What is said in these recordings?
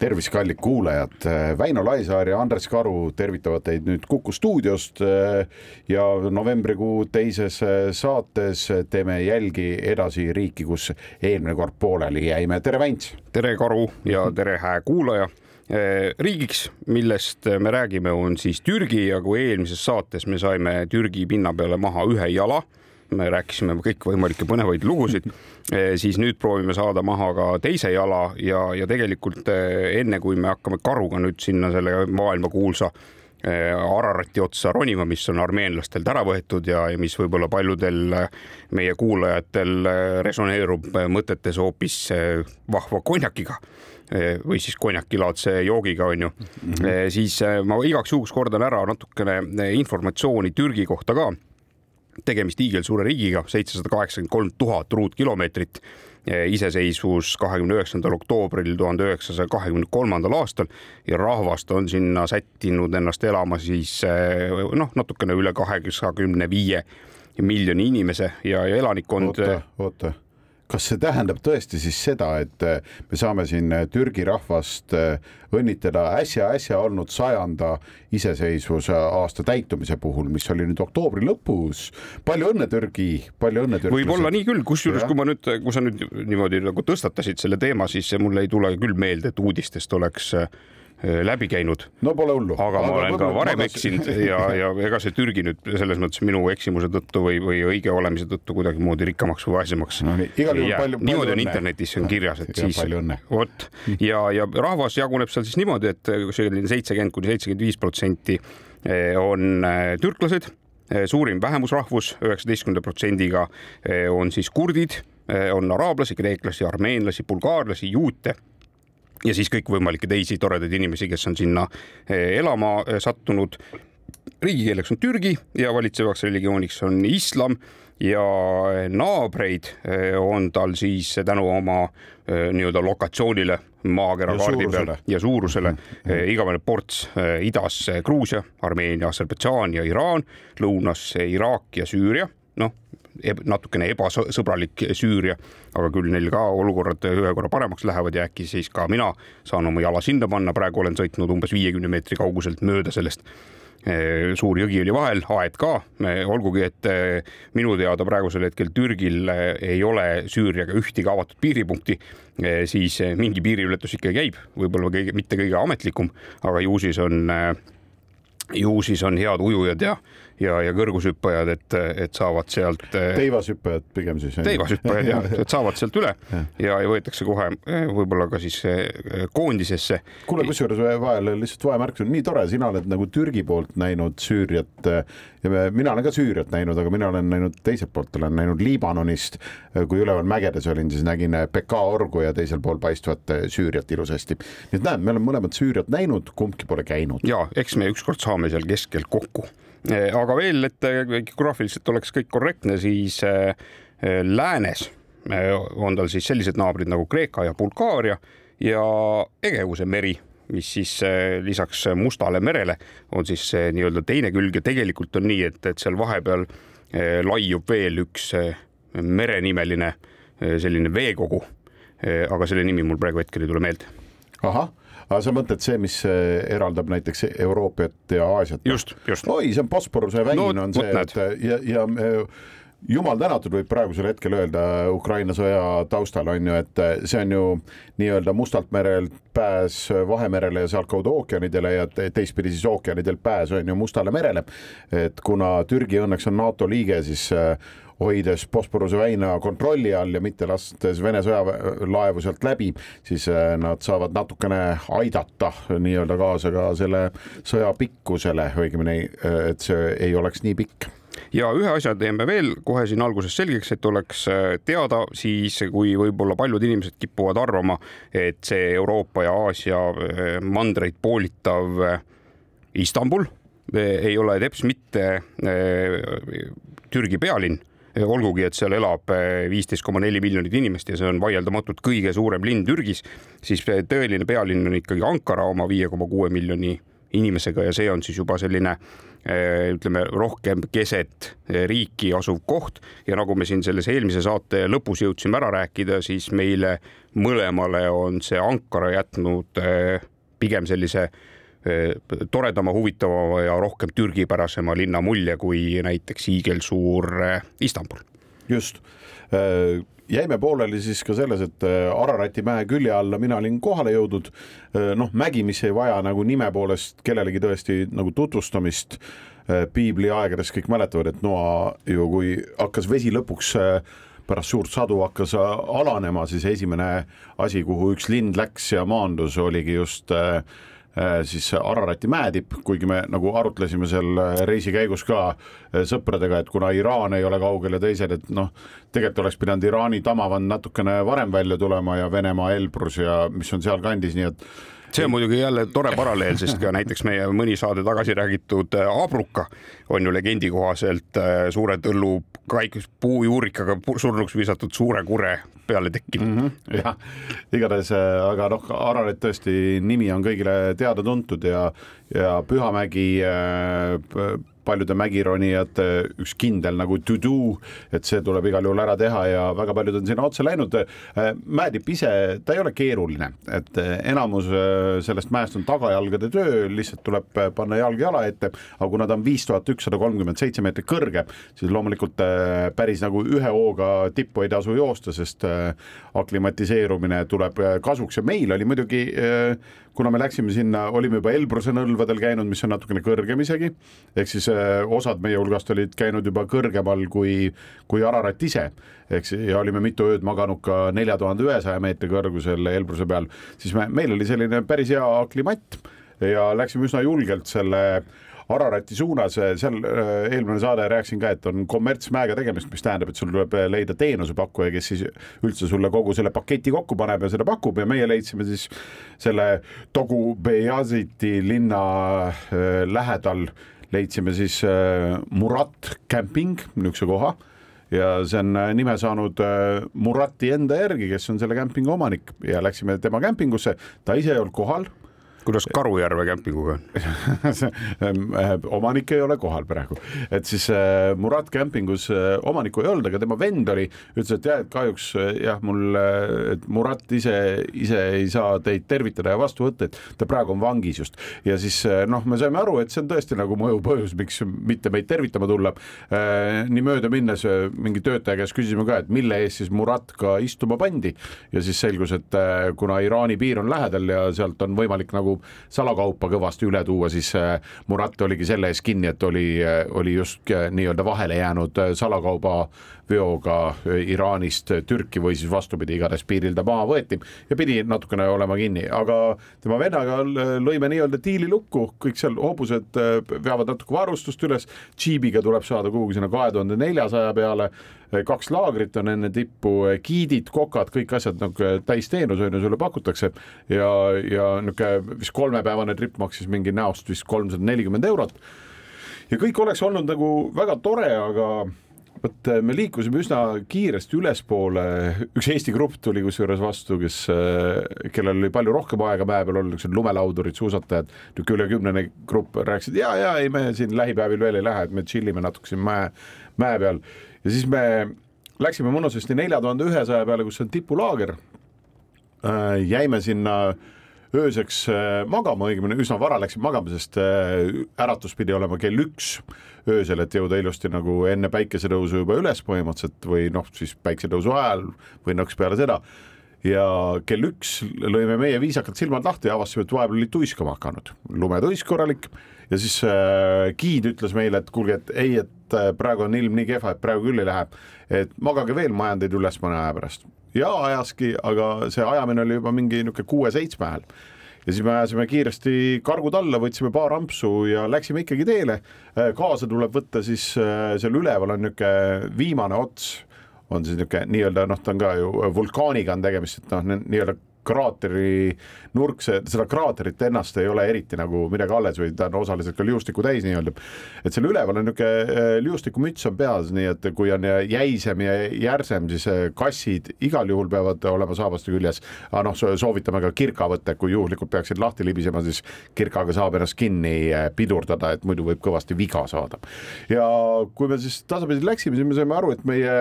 tervist, kallid kuulajad, Väino Laisaar ja Andres Karu tervitavad teid nüüd Kuku stuudiost ja novembrikuu teises saates teeme jälgi edasi riiki, kus eelmine kord pooleli jäime. tere, Väints! tere, Karu ja tere, hää kuulaja riigiks, millest me räägime, on siis Türgi ja kui eelmises saates me saime Türgi pinna peale maha ühe jala me rääkisime kõikvõimalikke põnevaid lugusid, siis nüüd proovime saada maha ka teise jala ja, ja tegelikult enne kui me hakkame karuga nüüd sinna selle maailmakuulsa Ararati otsa ronima, mis on armeenlastelt ära võetud ja, ja mis võib-olla paljudel meie kuulajatel resoneerub mõtetes hoopis vahva konjakiga või siis konjakilaadse joogiga, onju mm. -hmm. siis ma igaks juhuks kordan ära natukene informatsiooni Türgi kohta ka tegemist hiigelsuure riigiga, seitsesada kaheksakümmend kolm tuhat ruutkilomeetrit. iseseisvus kahekümne üheksandal oktoobril tuhande üheksasaja kahekümne kolmandal aastal ja rahvast on sinna sättinud ennast elama siis noh, natukene üle kaheksakümne viie miljoni inimese ja, ja elanikkond. oota, oota kas see tähendab tõesti siis seda, et äh, me saame siin äh, Türgi rahvast äh, õnnitleda äsja-äsja olnud sajanda iseseisvuse aasta täitumise puhul, mis oli nüüd oktoobri lõpus. palju õnne, Türgi, palju õnne, võib-olla nii küll, kusjuures kui ma nüüd, kui sa nüüd niimoodi nagu tõstatasid selle teema, siis mul ei tule küll meelde, et uudistest oleks Äh, läbi käinud. no pole hullu. aga ma olen ka varem eksinud ja, ja ega see Türgi nüüd selles mõttes minu eksimuse tõttu või, või õige olemise tõttu kuidagimoodi rikkamaks või vaesemaks no,. niimoodi on internetis on kirjas, et siis vot ja, ja rahvas jaguneb seal siis niimoodi, et selline seitsekümmend kuni seitsekümmend viis protsenti eh, on eh, türklased, eh, suurim vähemusrahvus üheksateistkümnenda protsendiga on siis kurdid, on araablasi, kreeklasi, armeenlasi, bulgaarlasi, juute ja siis kõikvõimalikke teisi toredaid inimesi, kes on sinna eh, elama eh, sattunud. riigikeeleks on türgi ja valitsevaks religiooniks on islam ja eh, naabreid on tal siis tänu oma nii-öelda lokatsioonile maakera kaardi peal ja suurusele mm -hmm. igavene ports idas Gruusia, Armeenia, Aserbaidžaan ja Iraan, lõunas Iraak ja Süüria, noh natukene ebasõbralik Süüria, aga küll neil ka olukorrad ühe korra paremaks lähevad ja äkki siis ka mina saan oma jala sinna panna, praegu olen sõitnud umbes viiekümne meetri kauguselt mööda sellest eh, suur jõgi oli vahel, aed ka, olgugi et eh, minu teada praegusel hetkel Türgil eh, ei ole Süüriaga ühtegi avatud piiripunkti, siis mingi piiriületus ikka käib, võib-olla kõige, mitte kõige ametlikum, aga ju siis on, ju siis on head ujujad ja ja, ja kõrgushüppajad, et, et saavad sealt. Eh, teivashüppajad pigem siis. teivashüppajad jah, et saavad sealt üle ja, ja, võetakse kohe eh, võib-olla ka siis eh, koondisesse. kuule, kusjuures vahel lihtsalt vahemärkus on nii tore, sina oled nagu Türgi poolt näinud Süüriat ja mina olen ka Süüriat näinud, aga mina olen näinud teiselt poolt, olen näinud Liibanonist. kui üleval mägedes olin, siis nägin PK orgu ja teisel pool paistvat Süüriat ilusasti. nii et näed, me oleme mõlemad Süüriat näinud, kumbki pole käinud. ja eks me ükskord saame seal keskel kokku aga veel, et eh, geograafiliselt oleks kõik korrektne, siis eh, läänes on tal siis sellised naabrid nagu Kreeka ja Bulgaaria ja Egeuse meri mis siis lisaks Mustale merele on siis nii-öelda teine külg ja tegelikult on nii, et, et seal vahepeal laiub veel üks merenimeline selline veekogu. aga selle nimi mul praegu hetkel ei tule meelde. ahah aga sa mõtled see, mis äh, eraldab näiteks Euroopat ja Aasiat? just, just. oi, see on Bosporuse väin no, on see, et ja, ja äh, jumal tänatud, võib praegusel hetkel öelda Ukraina sõja taustal on ju, et äh, see on ju nii-öelda Mustalt merelt pääs Vahemerele ja sealtkaudu ookeanidele ja teistpidi siis ookeanidelt pääs on ju Mustale merele. et kuna Türgi õnneks on NATO liige, siis hoides Bosporuse väina kontrolli all ja mitte lastes Vene sõjalaevu sealt läbi, siis äh, nad saavad natukene aidata nii-öelda kaasa ka selle sõja pikkusele, õigemini, äh, et see ei oleks nii pikk. Ja ühe asja teeme veel kohe siin alguses selgeks, et oleks äh, teada siis, kui võib-olla paljud inimesed kipuvad arvama, et see Euroopa ja Aasia mandreid poolitav Istanbul ei ole teps mitte Türgi pealinn olgugi, et seal elab viisteist koma neli miljonit inimest ja see on vaieldamatult kõige suurem linn Türgis, siis tõeline pealinn on ikkagi Ankara oma viie koma kuue miljoni inimesega ja see on siis juba selline ütleme rohkem keset riiki asuv koht. Ja nagu me siin selles eelmise saate lõpus jõudsime ära rääkida, siis meile mõlemale on see Ankara jätnud pigem sellise toredama, huvitavama ja rohkem türgipärasema linna mulje kui näiteks hiigelsuur Istanbul. just, jäime pooleli siis ka selles, et Ararati mäe külje alla mina olin kohale jõudnud. noh, mägi, mis ei vaja nagu nime poolest kellelegi tõesti nagu tutvustamist. piibliaegades kõik mäletavad, et Noa ju, kui hakkas vesi lõpuks pärast suurt sadu hakkas alanema, siis esimene asi, kuhu üks lind läks ja maandus, oligi just äh, Äh, siis Ararati mäetipp, kuigi me nagu arutlesime seal äh, reisi käigus ka äh, sõpradega, et kuna Iraan ei ole kaugel ja teised, et noh, tegelikult oleks pidanud Iraani tamavand natukene varem välja tulema ja Venemaa Elbrus ja mis on sealkandis, nii et see on muidugi jälle tore paralleel, sest ka näiteks meie mõni saade tagasi räägitud Abruka on ju legendi kohaselt suure tõllu kaikus puujuurikaga surnuks visatud suure kure peale tekkinud mm. -hmm, jah, igatahes, aga noh, Ararat tõesti nimi on kõigile teada-tuntud ja, ja Pühamägi äh, paljude mägironijate üks kindel nagu to do, et see tuleb igal juhul ära teha ja väga paljud on sinna otse läinud. Äh, mäetipp ise, ta ei ole keeruline, et äh, enamus äh, sellest mäest on tagajalgade töö, lihtsalt tuleb panna jalg jala ette, aga kuna ta on viis tuhat ükssada kolmkümmend seitse meetrit kõrge, siis loomulikult päris nagu ühe hooga tippu ei tasu joosta, sest aklimatiseerumine tuleb kasuks ja meil oli muidugi kuna me läksime sinna, olime juba Elbruse nõlvadel käinud, mis on natukene kõrgem isegi, ehk siis äh, osad meie hulgast olid käinud juba kõrgemal kui, kui Ararat ise, ehk siis ja olime mitu ööd maganud ka nelja tuhande ühesaja meetri kõrgusel Elbruse peal, siis me, meil oli selline päris hea aklimatt ja läksime üsna julgelt selle Ararati suunas, seal äh, eelmine saade rääkisin ka, et on kommertsmäega tegemist, mis tähendab, et sul tuleb äh, leida teenusepakkuja, kes siis üldse sulle kogu selle paketi kokku paneb ja seda pakub ja meie leidsime siis selle Togu Beyaziti linna äh, lähedal. Leidsime siis Murat Camping, niisuguse koha. Ja see on nime saanud Murati enda järgi, kes on selle kämpingu omanik. Ja läksime tema kämpingusse, ta ise ei olnud kohal kuidas Karujärve kämpinguga on? Äh, omanik ei ole kohal praegu, et siis äh, Murat kämpingus äh, omanikku ei olnud, aga tema vend oli, ütles, et jah, et kahjuks jah, mul, et Murat ise, ise ei saa teid tervitada ja vastu võtta, et ta praegu on vangis just. ja siis noh, me saime aru, et see on tõesti nagu mõjuv põhjus, miks mitte meid tervitama tulla. Nii mööda minnes mingi töötaja käest küsisime ka, et mille eest siis Murat ka istuma pandi. Ja siis selgus, et kuna Iraani piir on lähedal ja sealt on võimalik nagu nagu salakaupa kõvasti üle tuua, siis äh, Murat oligi selle ees kinni, et oli, äh, oli just äh, nii-öelda vahele jäänud salakauba veoga Iraanist Türki või siis vastupidi, igatahes piiril ta maha võeti ja pidi natukene olema kinni, aga tema vennaga lõime nii-öelda diili lukku, kõik seal hobused veavad natuke varustust üles, džiibiga tuleb saada kuhugi sinna kahe tuhande neljasaja peale kaks laagrit on enne tippu, giidid, kokad, kõik asjad nagu täisteenus on ju, sulle pakutakse. Ja, ja niisugune vist kolmepäevane trip maksis mingi näost vist kolmsada nelikümmend eurot. ja kõik oleks olnud nagu väga tore, aga vot me liikusime üsna kiiresti ülespoole, üks Eesti grupp tuli kusjuures vastu, kes, kellel oli palju rohkem aega mäe peal olla, niisugused lumelaudurid, suusatajad, niisugune üle kümnene grupp rääkisid ja, ja ei, me siin lähipäevil veel ei lähe, et me chill ime natuke siin mäe, mäe peal. Ja siis me läksime mõnusasti nelja tuhande ühesaja peale, kus on tipulaager. Äh,. jäime sinna ööseks äh, magama, õigemini üsna vara läksin magama, sest äh, äratus pidi olema kell üks öösel, et jõuda ilusti nagu enne päikesetõusu juba üles põhimõtteliselt või noh, siis päikesetõusu ajal või nõks peale seda. Ja kell üks lõime meie viisakalt silmad lahti ja avastasime, et vahepeal oli tuiskama hakanud, lumetuisk korralik ja siis äh, giid ütles meile, et kuulge, et ei, et äh, praegu on ilm nii kehva, et praegu küll ei lähe. et magage veel, ma ajan teid üles mõne aja pärast. ja ajaski, aga see ajamine oli juba mingi niisugune kuue-seitsme hääl. ja siis me ajasime kiiresti kargud alla, võtsime paar ampsu ja läksime ikkagi teele. Äh, kaasa tuleb võtta siis äh, seal üleval on niisugune viimane ots on siis niisugune nii-öelda noh, ta on ka ju vulkaaniga on tegemist, et noh, nii-öelda kraateri nurk, see, seda kraaterit ennast ei ole eriti nagu midagi alles või ta on osaliselt ka liustikku täis nii-öelda. et seal üleval on niisugune äh, liustikumüts on peas, nii et kui on jäisem ja järsem, siis äh, kassid igal juhul peavad olema saabaste küljes. aga noh, soovitame ka kirka võtta, kui juhuslikult peaksid lahti libisema, siis kirkaga saab ennast kinni äh, pidurdada, et muidu võib kõvasti viga saada. ja kui me siis tasapisi läksime, siis me saime aru, et meie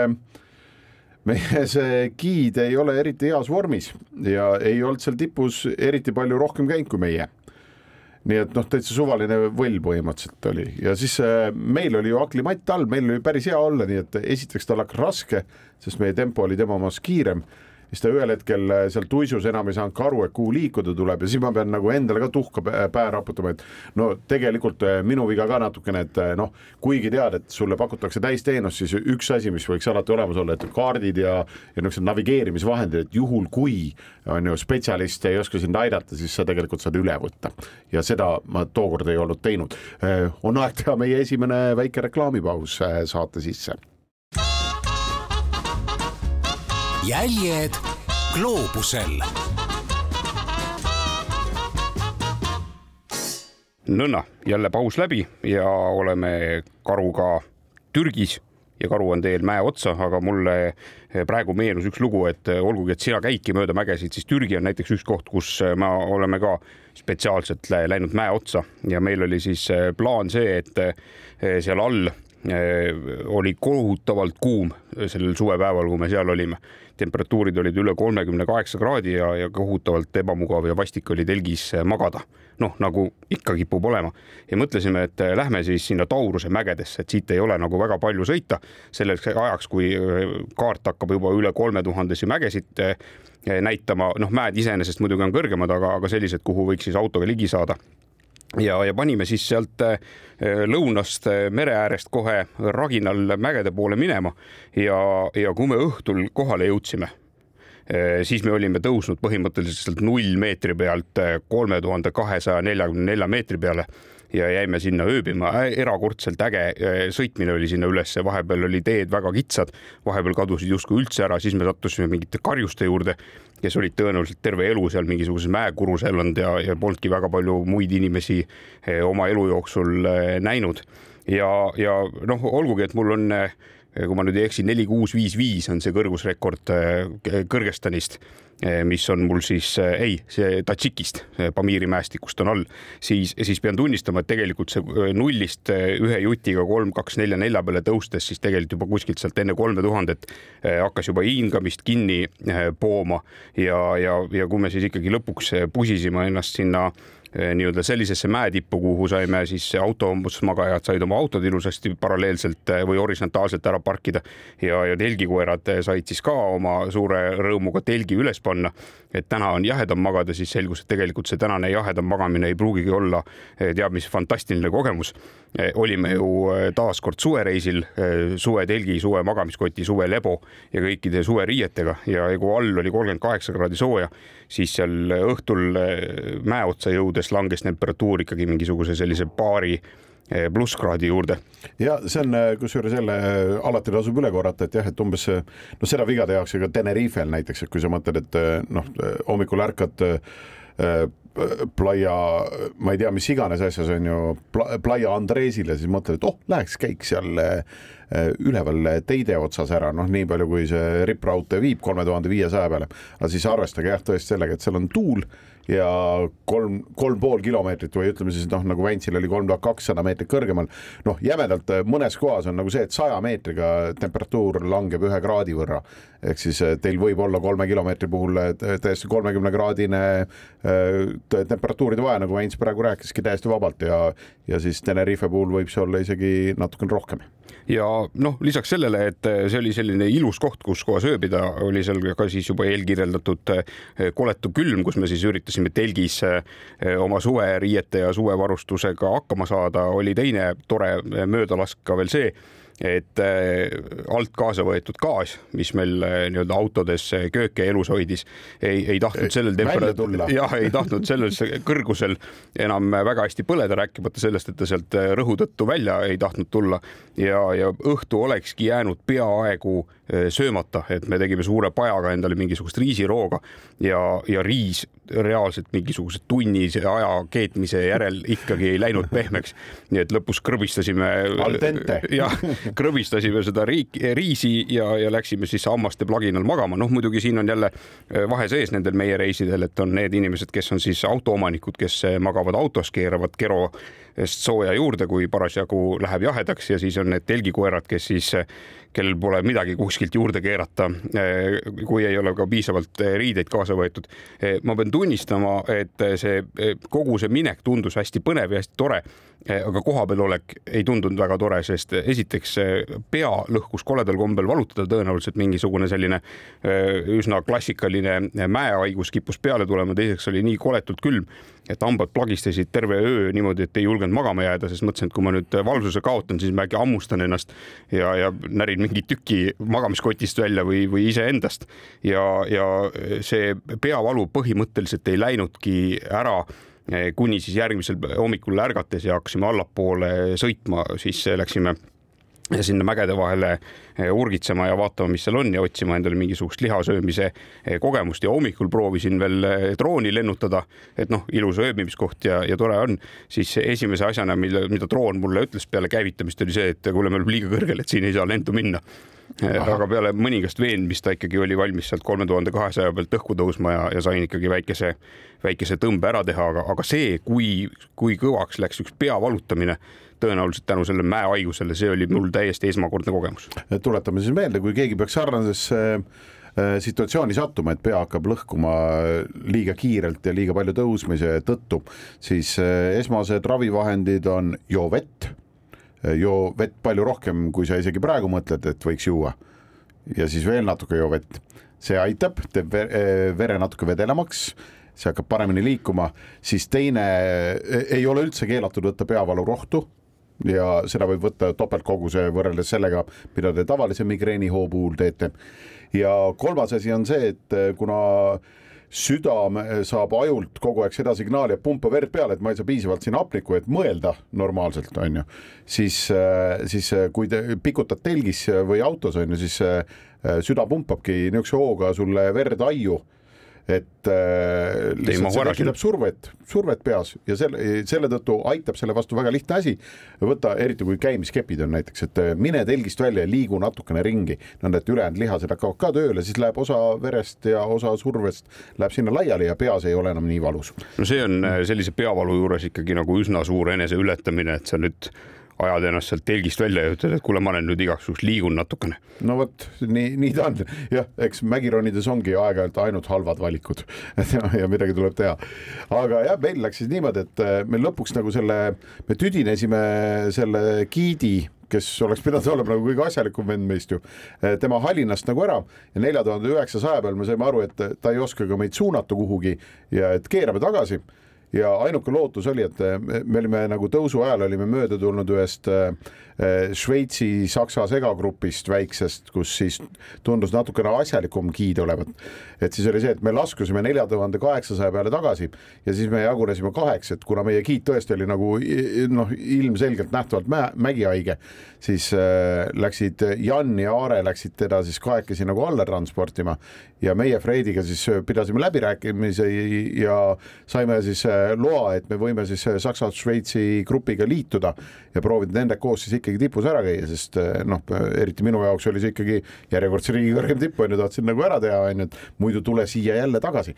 meie see giid ei ole eriti heas vormis ja ei olnud seal tipus eriti palju rohkem käinud kui meie. nii et noh, täitsa suvaline võll põhimõtteliselt oli ja siis äh, meil oli ju aklimatt all, meil oli päris hea olla, nii et esiteks tal hakkas raske, sest meie tempo oli tema omast kiirem siis ta ühel hetkel äh, seal tuisus enam ei saanudki aru, et kuhu liikuda tuleb ja siis ma pean nagu endale ka tuhka pähe raputama, et no tegelikult äh, minu viga ka natukene, et äh, noh, kuigi tead, et sulle pakutakse täisteenust, siis üks asi, mis võiks alati olemas olla, et kaardid ja, ja niisugused navigeerimisvahendid, et juhul kui on ju spetsialist ei oska sind aidata, siis sa tegelikult saad üle võtta ja seda ma tookord ei olnud teinud. on aeg teha meie esimene väike reklaamipaus saate sisse jäljed gloobusel. nõnna, jälle paus läbi ja oleme karuga Türgis ja karu on teel mäe otsa, aga mulle praegu meenus üks lugu, et olgugi, et sina käidki mööda mägesid, siis Türgi on näiteks üks koht, kus me oleme ka spetsiaalselt läinud mäe otsa ja meil oli siis plaan see, et seal all oli kohutavalt kuum sellel suvepäeval, kui me seal olime. Temperatuurid olid üle kolmekümne kaheksa kraadi ja, ja kohutavalt ebamugav ja vastik oli telgis magada. noh, nagu ikka kipub olema. Ja mõtlesime, et lähme siis sinna Tauruse mägedesse, et siit ei ole nagu väga palju sõita. Selleks ajaks, kui äh, kaart hakkab juba üle kolme tuhandesi mägesid äh, näitama, noh, mäed iseenesest muidugi on kõrgemad, aga, aga sellised, kuhu võiks siis autoga ligi saada ja, ja panime siis sealt äh, lõunast äh, mere äärest kohe raginal mägede poole minema ja, ja kui me õhtul kohale jõudsime, äh, siis me olime tõusnud põhimõtteliselt null meetri pealt kolme tuhande kahesaja neljakümne nelja meetri peale ja jäime sinna ööbima, erakordselt äge sõitmine oli sinna ülesse, vahepeal oli teed väga kitsad, vahepeal kadusid justkui üldse ära, siis me sattusime mingite karjuste juurde kes olid tõenäoliselt terve elu seal mingisuguses mäekurus elanud ja, ja polnudki väga palju muid inimesi eh, oma elu jooksul eh, näinud. ja, ja noh, olgugi, et mul on, eh, kui ma nüüd ei eksi, neli, kuus, viis, viis on see kõrgusrekord Kõrgõzstanist Eh, mis on mul siis, eh, ei, see Tadžikist, Pamiri mäestikust on all, siis, siis pean tunnistama, et tegelikult see nullist ühe jutiga kolm, kaks, nelja, nelja peale tõustes, siis tegelikult juba kuskilt sealt enne kolme tuhandet hakkas juba hingamist kinni pooma. Ja, ja, ja kui me siis ikkagi lõpuks pusisime ennast sinna nii-öelda sellisesse mäetippu, kuhu saime siis automagajad said oma autod ilusasti paralleelselt eh, või horisontaalselt ära parkida ja, ja telgikoerad eh, said siis ka oma suure rõõmuga telgi üles panna. et täna on jahedam magada, siis selgus, et tegelikult see tänane jahedam magamine ei pruugigi olla teab mis fantastiline kogemus. olime ju taas kord suvereisil, suvetelgi, suve magamiskoti, suvelebo ja kõikide suveriietega ja kui all oli kolmkümmend kaheksa kraadi sooja, siis seal õhtul mäe otsa jõudes langes temperatuur ikkagi mingisuguse sellise paari eh, plusskraadi juurde. ja see on eh, kusjuures jälle eh, alati tasub üle korrata, et jah, et umbes noh, seda viga tehakse ka Tenerifel näiteks, et kui sa mõtled, et noh, hommikul ärkad Playa, ma ei tea, mis iganes asjas on ju, Playa Andresile, siis mõtled, et oh, läheks käiks seal üleval teide otsas ära, noh, nii palju, kui see rippraudtee viib kolme tuhande viiesaja peale. aga siis arvestage jah, tõesti sellega, et seal on tuul ja kolm, kolm pool kilomeetrit või ütleme siis noh, nagu Väntsil oli kolm tuhat kakssada meetrit kõrgemal. noh, jämedalt äh, mõnes kohas on nagu see, et saja meetriga temperatuur langeb ühe kraadi võrra. ehk siis äh, teil võib olla kolme kilomeetri puhul äh, täiesti kolmekümne kraadine temperatuuride vahe, nagu Vents praegu rääkiski täiesti vabalt ja, ja siis Tenerife puhul võib see olla isegi natukene rohkem ja noh, lisaks sellele, et see oli selline ilus koht, kus kohas ööbida, oli seal ka siis juba eelkirjeldatud koletu külm, kus me siis üritasime üritasime telgis eh, oma suveriiete ja suvevarustusega hakkama saada, oli teine tore möödalask ka veel see, et äh, alt kaasa võetud gaas, mis meil äh, nii-öelda autodes äh, kööke elus hoidis, ei, ei tahtnud sellel temperatuuril, jah, ei tahtnud sellel kõrgusel enam väga hästi põleda, rääkimata sellest, et ta sealt rõhu tõttu välja ei tahtnud tulla. Ja, ja õhtu olekski jäänud peaaegu söömata, et me tegime suure pajaga endale mingisugust riisirooga ja, ja riis reaalselt mingisuguse tunnise aja keetmise järel ikkagi ei läinud pehmeks. nii et lõpus krõbistasime. jah, krõbistasime seda riik, riisi ja, ja läksime siis hammaste plaginal magama. noh, muidugi siin on jälle vahe sees nendel meie reisidel, et on need inimesed, kes on siis autoomanikud, kes magavad autos, keeravad kero sooja juurde, kui parasjagu läheb jahedaks ja siis on need telgikoerad, kes siis, kellel pole midagi kuskilt juurde keerata, kui ei ole ka piisavalt riideid kaasa võetud. ma pean tunnistama, et see kogu see minek tundus hästi põnev ja hästi tore aga kohapeal olek ei tundunud väga tore, sest esiteks pea lõhkus koledal kombel valutada, tõenäoliselt mingisugune selline üsna klassikaline mäehaigus kippus peale tulema, teiseks oli nii koletult külm, et hambad plagistasid terve öö niimoodi, et ei julgenud magama jääda, sest mõtlesin, et kui ma nüüd valvsuse kaotan, siis ma äkki hammustan ennast ja, ja närin mingi tüki magamiskotist välja või, või iseendast. Ja, ja see peavalu põhimõtteliselt ei läinudki ära kuni siis järgmisel hommikul ärgates ja hakkasime allapoole sõitma, siis läksime sinna mägede vahele eh, urgitsema ja vaatama, mis seal on ja otsima endale mingisugust lihasöömise eh, kogemust. Ja hommikul proovisin veel eh, drooni lennutada, et noh, ilus ööbimiskoht ja, ja tore on, siis esimese asjana, mille, mida droon mulle ütles peale käivitamist, oli see, et kuule, me oleme liiga kõrgel, et siin ei saa lendu minna. aga peale mõningast veenmist ta ikkagi oli valmis sealt kolme tuhande kahesaja pealt õhku tõusma ja, ja sain ikkagi väikese, väikese tõmbe ära teha, aga, aga see, kui, kui kõvaks läks üks pea valutamine tõenäoliselt tänu sellele mäehaigusele, see oli mul täiesti esmakordne kogemus. tuletame siis meelde, kui keegi peaks sarnasesse äh, situatsiooni sattuma, et pea hakkab lõhkuma liiga kiirelt ja liiga palju tõusmise tõttu, siis äh, esmased ravivahendid on joo vett, äh, joo vett palju rohkem, kui sa isegi praegu mõtled, et võiks juua. ja siis veel natuke joo vett, see aitab, teeb vere natuke vedelamaks see hakkab paremini liikuma, siis teine ei ole üldse keelatud võtta peavalurohtu ja seda võib võtta topeltkoguse võrreldes sellega, mida te tavalise migreenihoo puhul teete. ja kolmas asi on see, et eh, kuna süda saab ajult kogu aeg seda signaali, et pumpa verd peale, et ma ei saa piisavalt siin hapnikku, et mõelda normaalselt, on ju, siis, eh, siis eh, kui te pikutad telgis või autos, on ju, siis süda pumpabki niisuguse hooga sulle verd aiu et äh, lihtsalt see tekitab survet, survet peas ja selle, selle tõttu aitab selle vastu väga lihtne asi. võta, eriti kui käimiskepid on näiteks, et äh, mine telgist välja ja liigu natukene ringi, nõnda et ülejäänud lihased hakkavad ka tööle, siis läheb osa verest ja osa survest läheb sinna laiali ja peas ei ole enam nii valus. no see on äh, sellise peavalu juures ikkagi nagu üsna suur eneseületamine, et sa nüüd ajad ennast sealt telgist välja ja ütled, et kuule, ma olen nüüd igaks juhuks liigun natukene. no vot, nii, nii ta on. jah, eks mägironides ongi aeg-ajalt ainult halvad valikud ja, midagi tuleb teha. aga jah, meil läks siis niimoodi, et äh, me lõpuks nagu selle, me tüdinesime selle giidi kes oleks pidanud olema nagu kõige asjalikum vend meist ju, äh, tema Hallinast nagu ära ja nelja tuhande üheksasaja peal me saime aru, et ta ei oska ka meid suunata kuhugi ja et keerame tagasi ja ainuke lootus oli, et me olime nagu tõusu ajal olime mööda tulnud ühest Äh, Šveitsi-Saksa segagrupist väiksest, kus siis tundus natukene asjalikum giid olevat. et siis oli see, et me laskusime nelja tuhande kaheksasaja peale tagasi ja siis me jagunesime kaheks, et kuna meie giid tõesti oli nagu noh, ilmselgelt nähtavalt mä mägihaige, siis läksid Jan ja Aare läksid teda siis kahekesi nagu alla transportima ja meie Freidiga siis pidasime läbirääkimisi ja saime siis loa, et me võime siis Saksa-Šveitsi grupiga liituda ja proovida nende koos siis ikka ikkagi tipus ära käia, sest eh, noh, eriti minu jaoks oli see ikkagi järjekordse riigi kõrgem tipp on ju, tahtsin nagu ära teha, on ju, et muidu tule siia jälle tagasi.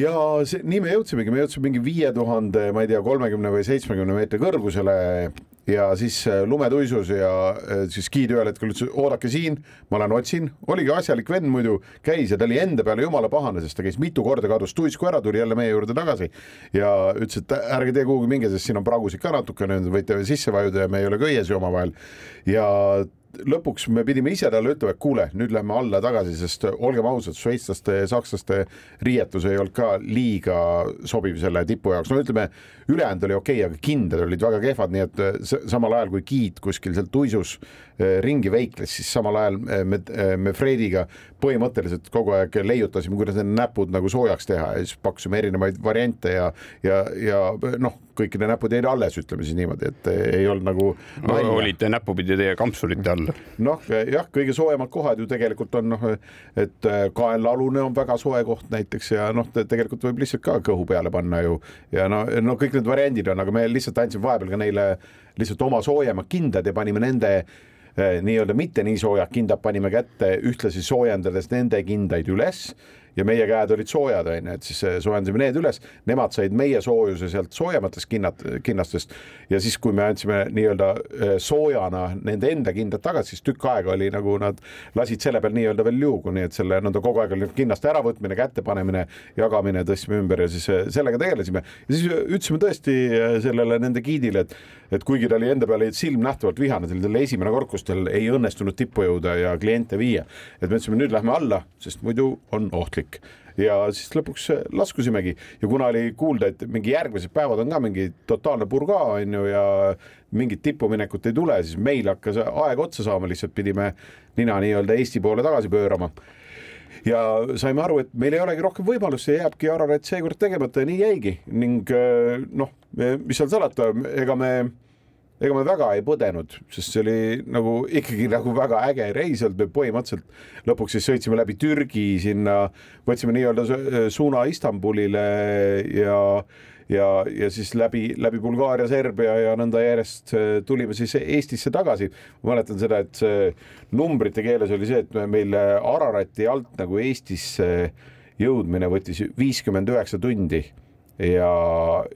ja see, nii me jõudsimegi, me jõudsime mingi viie tuhande, ma ei tea, kolmekümne või seitsmekümne meetri kõrgusele ja siis eh, lumetuisus ja eh, siis giid ühel hetkel ütles, oodake siin, ma lähen otsin, oligi asjalik vend muidu, käis ja ta oli enda peale jumala pahane, sest ta käis mitu korda, kadus tuisku ära, tuli jälle meie juurde tagasi. Ja ütles, et ärge tee kuhugi minge, sest siin on pragusid ka natukene, võite sisse vajuda ja me ei ole köies ju omavahel. Ja lõpuks me pidime ise talle ütlema, et kuule, nüüd lähme alla tagasi, sest olgem ausad, šveitslaste ja sakslaste riietus ei olnud ka liiga sobiv selle tipu jaoks, no ütleme, ülejäänud oli okei okay,, aga kindad olid väga kehvad, nii et samal ajal kui giid kuskil seal tuisus eh, ringi veikles, siis samal ajal eh, me, me Frediga põhimõtteliselt kogu aeg leiutasime, kuidas need näpud nagu soojaks teha ja siis pakkusime erinevaid variante ja, ja, ja noh, kõik need näpud jäid alles, ütleme siis niimoodi, et ei olnud nagu no,. olite näpupidi teie kampsunite all? noh, jah, kõige soojemad kohad ju tegelikult on noh, et kaelalune on väga soe koht näiteks ja noh, tegelikult võib lihtsalt ka kõhu peale panna ju ja no, no kõik need variandid on, aga me lihtsalt andsime vahepeal ka neile lihtsalt oma soojemad kindad ja panime nende eh, nii-öelda mitte nii soojad kindad panime kätte, ühtlasi soojendades nende kindaid üles ja meie käed olid soojad, on ju, et siis äh, soojendasime need üles, nemad said meie soojuse sealt soojematest kinnat, kinnastest. Ja siis, kui me andsime nii-öelda äh, soojana nende enda kindad tagasi, siis tükk aega oli nagu nad lasid selle peal nii-öelda veel liugu, nii et selle, nad kogu aeg oli kinnaste äravõtmine, kätte panemine, jagamine, tõstsime ümber ja siis äh, sellega tegelesime. Ja siis ütlesime tõesti sellele nende giidile, et et kuigi ta oli enda peale silmnähtavalt vihane, see oli talle esimene kord, kus tal ei õnnestunud tippu jõuda ja kliente viia, et me ütlesime, nüüd lähme alla, sest muidu on ohtlik kõik ja siis lõpuks laskusimegi. Ja kuna oli kuulda, et mingi järgmised päevad on ka mingi totaalne purgaa on ju ja mingit tipuminekut ei tule, siis meil hakkas aeg otsa saama, lihtsalt pidime nina nii-öelda Eesti poole tagasi pöörama. Ja saime aru, et meil ei olegi rohkem võimalust, see jääbki Ararat seekord tegemata ja nii jäigi. Ning noh, mis seal salata, ega me ega me väga ei põdenud, sest see oli nagu ikkagi nagu väga äge reis olnud, me põhimõtteliselt lõpuks siis sõitsime läbi Türgi sinna, võtsime nii-öelda suuna Istanbulile ja ja, ja siis läbi, läbi Bulgaaria, Serbia ja nõnda järjest äh, tulime siis Eestisse tagasi. ma mäletan seda, et see numbrite keeles oli see, et meil Ararati alt nagu Eestisse jõudmine võttis viiskümmend üheksa tundi ja,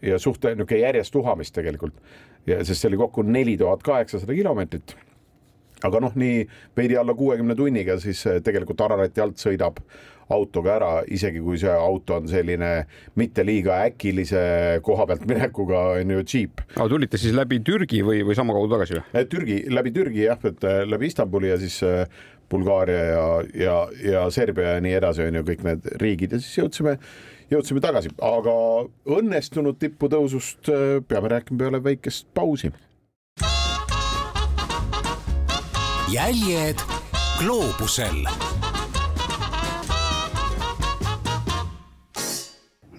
ja suht niisugune järjest uhamist tegelikult sest see oli kokku neli tuhat kaheksasada kilomeetrit. aga noh, nii veidi alla kuuekümne tunniga siis eh, tegelikult Ararati alt sõidab autoga ära, isegi kui see auto on selline mitte liiga äkilise koha pealt minekuga on ju džiip. aga tulite siis läbi Türgi või, või sama kaudu tagasi või? Eh, Türgi, läbi Türgi jah, et eh, läbi Istanbuli ja siis Bulgaaria ja, ja, ja Serbia ja nii edasi on ju kõik need riigid ja siis jõudsime jõudsime tagasi, aga õnnestunud tipputõusust äh, peame rääkima peale väikest pausi. jäljed gloobusel.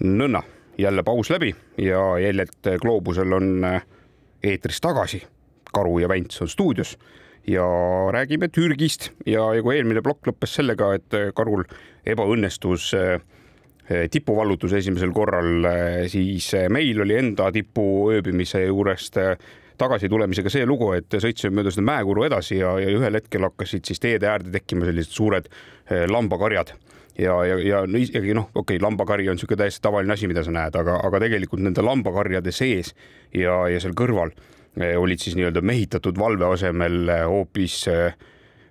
nõnna, jälle paus läbi ja jäljed gloobusel on äh, eetris tagasi. karu ja Vents on stuudios ja räägime Türgist ja, ja kui eelmine plokk lõppes sellega, et äh, karul ebaõnnestus äh, Eh, tipuvallutuse esimesel korral, eh, siis eh, meil oli enda tipu ööbimise juurest tagasi tulemisega see lugu, et sõitsime mööda seda mäekuru edasi ja, ja ühel hetkel hakkasid siis teede äärde tekkima sellised suured lambakarjad. Ja, ja, ja no isegi noh, okei okay,, lambakari on niisugune täiesti tavaline asi, mida sa näed, aga, aga tegelikult nende lambakarjade sees ja, ja seal kõrval olid siis nii-öelda mehitatud valve asemel hoopis Äh,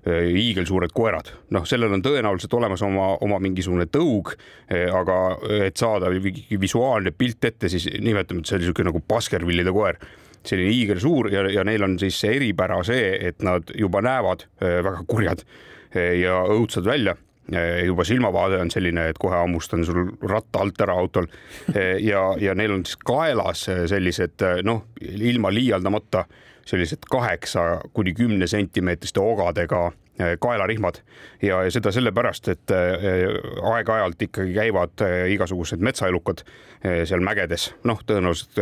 hiigelsuured koerad, noh, sellel on tõenäoliselt olemas oma, oma mingisugune tõug, äh, aga et saada visuaalne pilt ette, siis nimetame, et see oli niisugune nagu Baskervillide koer. Selline hiigelsuur ja, ja neil on siis see eripära see, et nad juba näevad äh, väga kurjad ja õudsad välja. Juba silmavaade on selline, et kohe hammustan sul ratta alt ära autol. ja, ja neil on siis kaelas sellised noh, ilma liialdamata sellised kaheksa kuni kümne sentimeetriste ogadega äh, kaelarihmad. Ja, ja seda sellepärast, et äh, aeg-ajalt ikkagi käivad äh, igasugused metsaelukad seal mägedes, noh, tõenäoliselt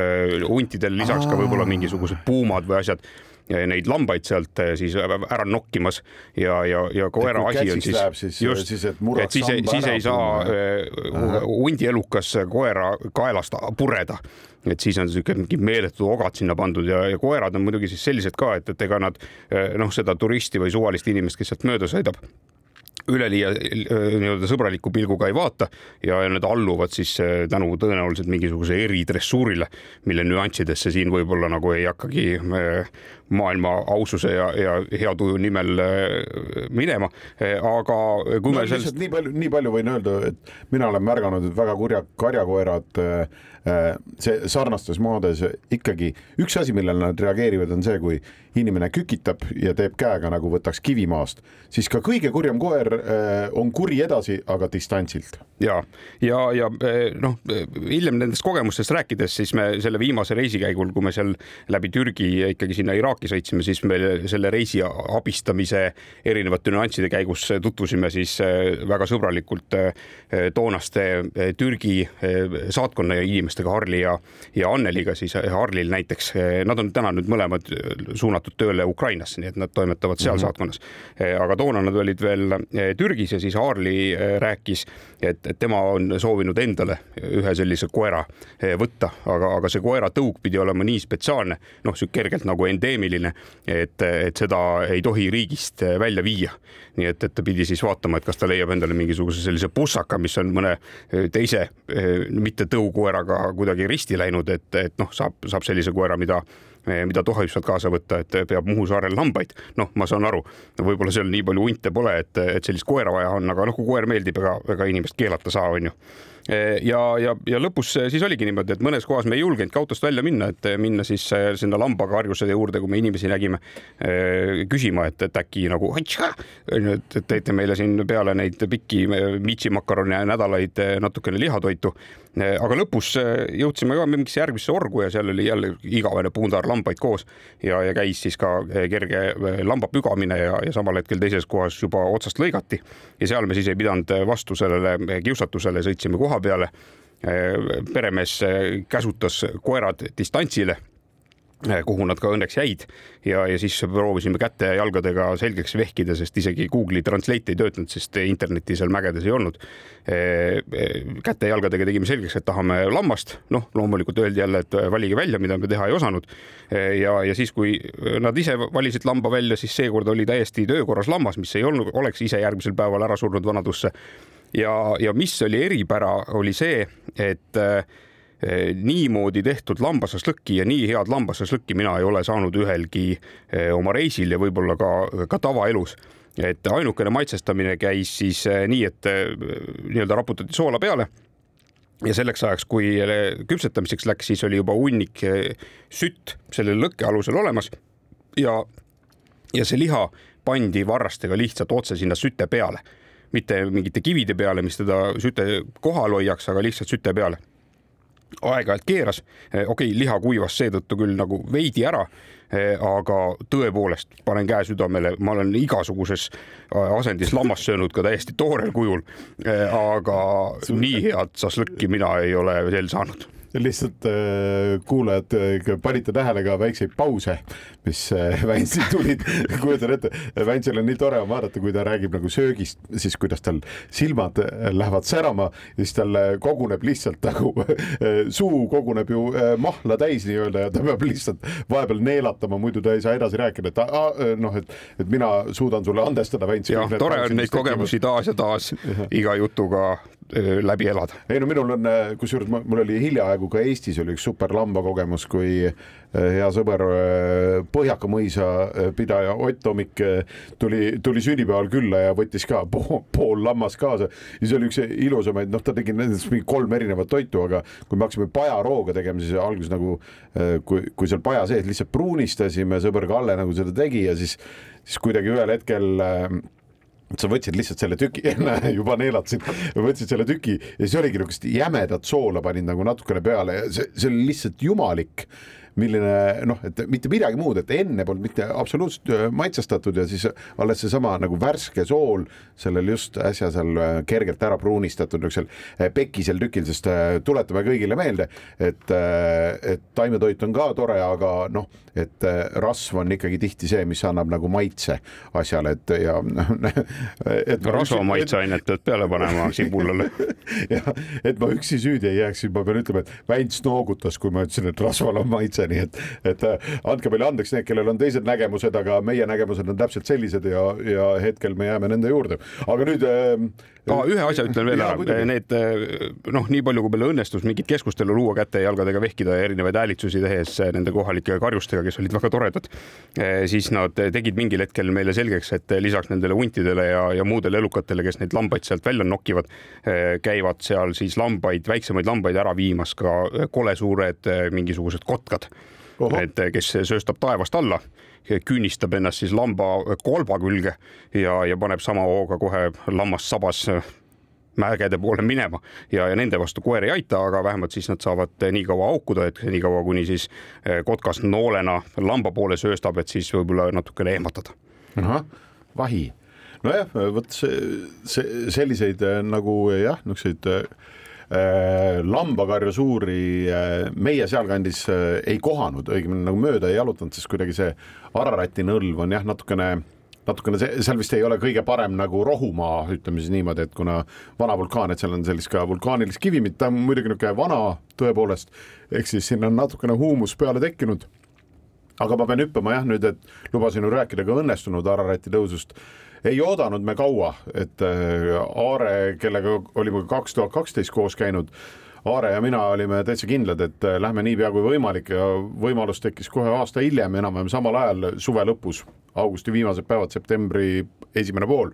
huntidel lisaks ka võib-olla mingisugused puumad või asjad neid lambaid sealt siis ära nokkimas ja, ja, ja koera asi on siis, siis just, siis, et, et siis, siis ei saa hundielukas koera kaelast pureda. Et siis on niisugune mingi meeletud ogad sinna pandud ja, ja koerad on muidugi siis sellised ka, et, et ega nad noh, seda turisti või suvalist inimest, kes sealt mööda sõidab üleliia nii-öelda sõbraliku pilguga ei vaata ja need alluvad siis tänu tõenäoliselt mingisuguse eridressuurile, mille nüanssidesse siin võib-olla nagu ei hakkagi maailma aususe ja, ja hea tuju nimel minema. aga kui no, me sellest. nii palju, nii palju võin öelda, et mina olen märganud, et väga kurja karjakoerad see sarnastes maades ikkagi üks asi, millele nad reageerivad, on see, kui inimene kükitab ja teeb käega nagu võtaks kivi maast, siis ka kõige kurjem koer Äh, on kuri edasi, aga distantsilt ja, ja, ja noh, hiljem nendest kogemustest rääkides, siis me selle viimase reisi käigul, kui me seal läbi Türgi ikkagi sinna Iraaki sõitsime, siis me selle reisi abistamise erinevate nüansside käigus tutvusime siis eh, väga sõbralikult eh, toonaste Türgi saatkonna inimestega, Harli ja, ja Anneliga siis Harlil näiteks. Nad on täna nüüd mõlemad suunatud tööle Ukrainasse, nii et nad toimetavad seal mm -hmm. saatkonnas. aga toona nad olid veel Türgis ja siis Harli rääkis, et tema on soovinud endale ühe sellise koera võtta, aga, aga see koera tõug pidi olema nii spetsiaalne, noh, kergelt nagu endeemiline, et, et seda ei tohi riigist eh, välja viia. nii et, et ta pidi siis vaatama, et kas ta leiab endale mingisuguse sellise pussaka, mis on mõne eh, teise mitte tõukoeraga kuidagi risti läinud, et, et noh, saab, saab sellise koera, mida mida tohib sealt kaasa võtta, et peab Muhu saarel lambaid. noh, ma saan aru, võib-olla seal nii palju hunte pole, et, et sellist koera vaja on, aga noh, kui koer meeldib, ega, ega inimest keelata saa, on ju ja, ja, ja lõpus siis oligi niimoodi, et mõnes kohas me ei julgenudki autost välja minna, et minna siis sinna lambakarjuse juurde, kui me inimesi nägime küsima, et, et äkki nagu et teete meile siin peale neid pikki miitsimakarone nädalaid natukene lihatoitu. aga lõpus jõudsime ka mingisse järgmisse orgu ja seal oli jälle igavene pundar lambaid koos ja, ja käis siis ka kerge lamba pügamine ja, ja samal hetkel teises kohas juba otsast lõigati ja seal me siis ei pidanud vastu sellele kiusatusele, sõitsime koha peale. peremees käsutas koerad distantsile kuhu nad ka õnneks jäid ja, ja siis proovisime käte ja jalgadega selgeks vehkida, sest isegi Google'i Translate ei töötanud, sest internetti seal mägedes ei olnud. Käte ja jalgadega tegime selgeks, et tahame lammast, noh, loomulikult öeldi jälle, et valige välja, mida me teha ei osanud. ja, ja siis, kui nad ise valisid lamba välja, siis seekord oli täiesti töökorras lammas, mis ei olnud, oleks ise järgmisel päeval ära surnud vanadusse. Ja, ja mis oli eripära, oli see, et Eh, niimoodi tehtud lambasaslõkki ja nii head lambasaslõkki mina ei ole saanud ühelgi eh, oma reisil ja võib-olla ka, ka tavaelus. Et ainukene maitsestamine käis siis eh, nii, et nii-öelda raputati soola peale. Ja selleks ajaks, kui küpsetamiseks läks, siis oli juba hunnik sütt selle lõkke alusel olemas. Ja, ja see liha pandi varrastega lihtsalt otse sinna süte peale, mitte mingite kivide peale, mis teda süte kohal hoiaks, aga lihtsalt süte peale. Aeg-ajalt keeras, eh, okei okay,, liha kuivas seetõttu küll nagu veidi ära, eh, aga tõepoolest panen käe südamele, ma olen igasuguses eh, asendis lammast söönud ka täiesti toorel kujul. aga nii head šašlõkki mina ei ole veel saanud lihtsalt äh, kuulajad äh, panite tähele ka väikseid pause, mis äh, Väntsil tulid. kujutan ette, Väntsil on nii tore on vaadata, kui ta räägib nagu söögist, siis kuidas tal silmad lähevad särama siis tal koguneb lihtsalt nagu suu koguneb ju mahla täis nii-öelda ja ta peab lihtsalt vahepeal neelatama, muidu ta ei saa edasi rääkida, et noh, et, et mina suudan sulle andestada, Väntsil. jah, tore on neid kogemusi taas ja taas iga jutuga läbi elada. ei no minul on, kusjuures mul oli hiljaaegu ka Eestis oli üks super lambakogemus, kui hea sõber Põhjaka mõisa pidaja Ott Tomik tuli, tuli sünnipäeval külla ja võttis ka pool, pool lammast kaasa. ja see oli üks ilusamaid, noh, ta tegi nendest mingi kolm erinevat toitu, aga kui me hakkasime pajarooga tegema, siis alguses nagu kui, kui seal paja sees lihtsalt pruunistasime, sõber Kalle nagu seda tegi ja siis, siis kuidagi ühel hetkel sa võtsid lihtsalt selle tüki, näe juba neelatasin, võtsid selle tüki ja siis oligi niisugust jämedat soola panid nagu natukene peale ja see, see oli lihtsalt jumalik milline noh, et mitte midagi muud, et enne polnud mitte absoluutselt äh, maitsestatud ja siis alles seesama nagu värske sool sellel just äsja seal äh, kergelt ära pruunistatud niisugusel äh, pekisel tükil, sest tuletame kõigile meelde, et, et taimetoit on ka tore, aga noh, et rasv on ikkagi tihti see, mis annab nagu maitse asjale, et ja noh. rasva maitseainet pead peale panema sibulale jah, et ma üksi süüdi ei jääks, siis ma pean ütlema, et Väints noogutas, kui ma ütlesin, et rasval on maitse nii et, et äh, andke meile andeks need, kellel on teised nägemused, aga meie nägemused on täpselt sellised ja, ja hetkel me jääme nende juurde. aga nüüd äh,. Ah, ühe asja ütlen veel ära, need äh, noh, nii palju, kui meil õnnestus mingit keskustelu luua käte ja jalgadega vehkida ja erinevaid häälitsusi tehes äh, nende kohalike karjustega, kes olid väga toredad, siis nad tegid mingil hetkel meile selgeks, et lisaks nendele huntidele ja, ja muudele elukatele, kes neid lambaid sealt välja nokivad, käivad seal siis lambaid, väiksemaid lambaid ära viimas ka kole suured mingisugused kotkad et eh, kes sööstab taevast alla, küünistab ennast siis lamba kolba külge ja, ja paneb sama hooga kohe lammas sabas mägede poole minema. Ja, ja nende vastu koer ei aita, aga vähemalt siis nad saavad nii kaua haukuda, et nii kaua, kuni siis kotkas noolena lamba poole sööstab, et siis võib-olla natukene ehmatada. ahah, vahi. Nojah, vot see, see selliseid nagu jah, niisuguseid äh, lambakarja suuri äh, meie sealkandis äh, ei kohanud, õigemini nagu mööda ei jalutanud, sest kuidagi see Ararati nõlv on jah, natukene natukene see, seal vist ei ole kõige parem nagu rohumaa, ütleme siis niimoodi, et kuna vana vulkaan, et seal on sellist ka vulkaanilist kivimit, ta on muidugi niisugune vana tõepoolest, ehk siis sinna on natukene huumus peale tekkinud. aga ma pean hüppama jah nüüd, et lubasin ju rääkida ka õnnestunud Ararati tõusust ei oodanud me kaua, et äh, Aare, kellega olime kaks tuhat kaksteist koos käinud, Aare ja mina olime täitsa kindlad, et äh, lähme niipea kui võimalik ja võimalus tekkis kohe aasta hiljem, enam-vähem samal ajal suve lõpus, augusti viimased päevad, septembri esimene pool.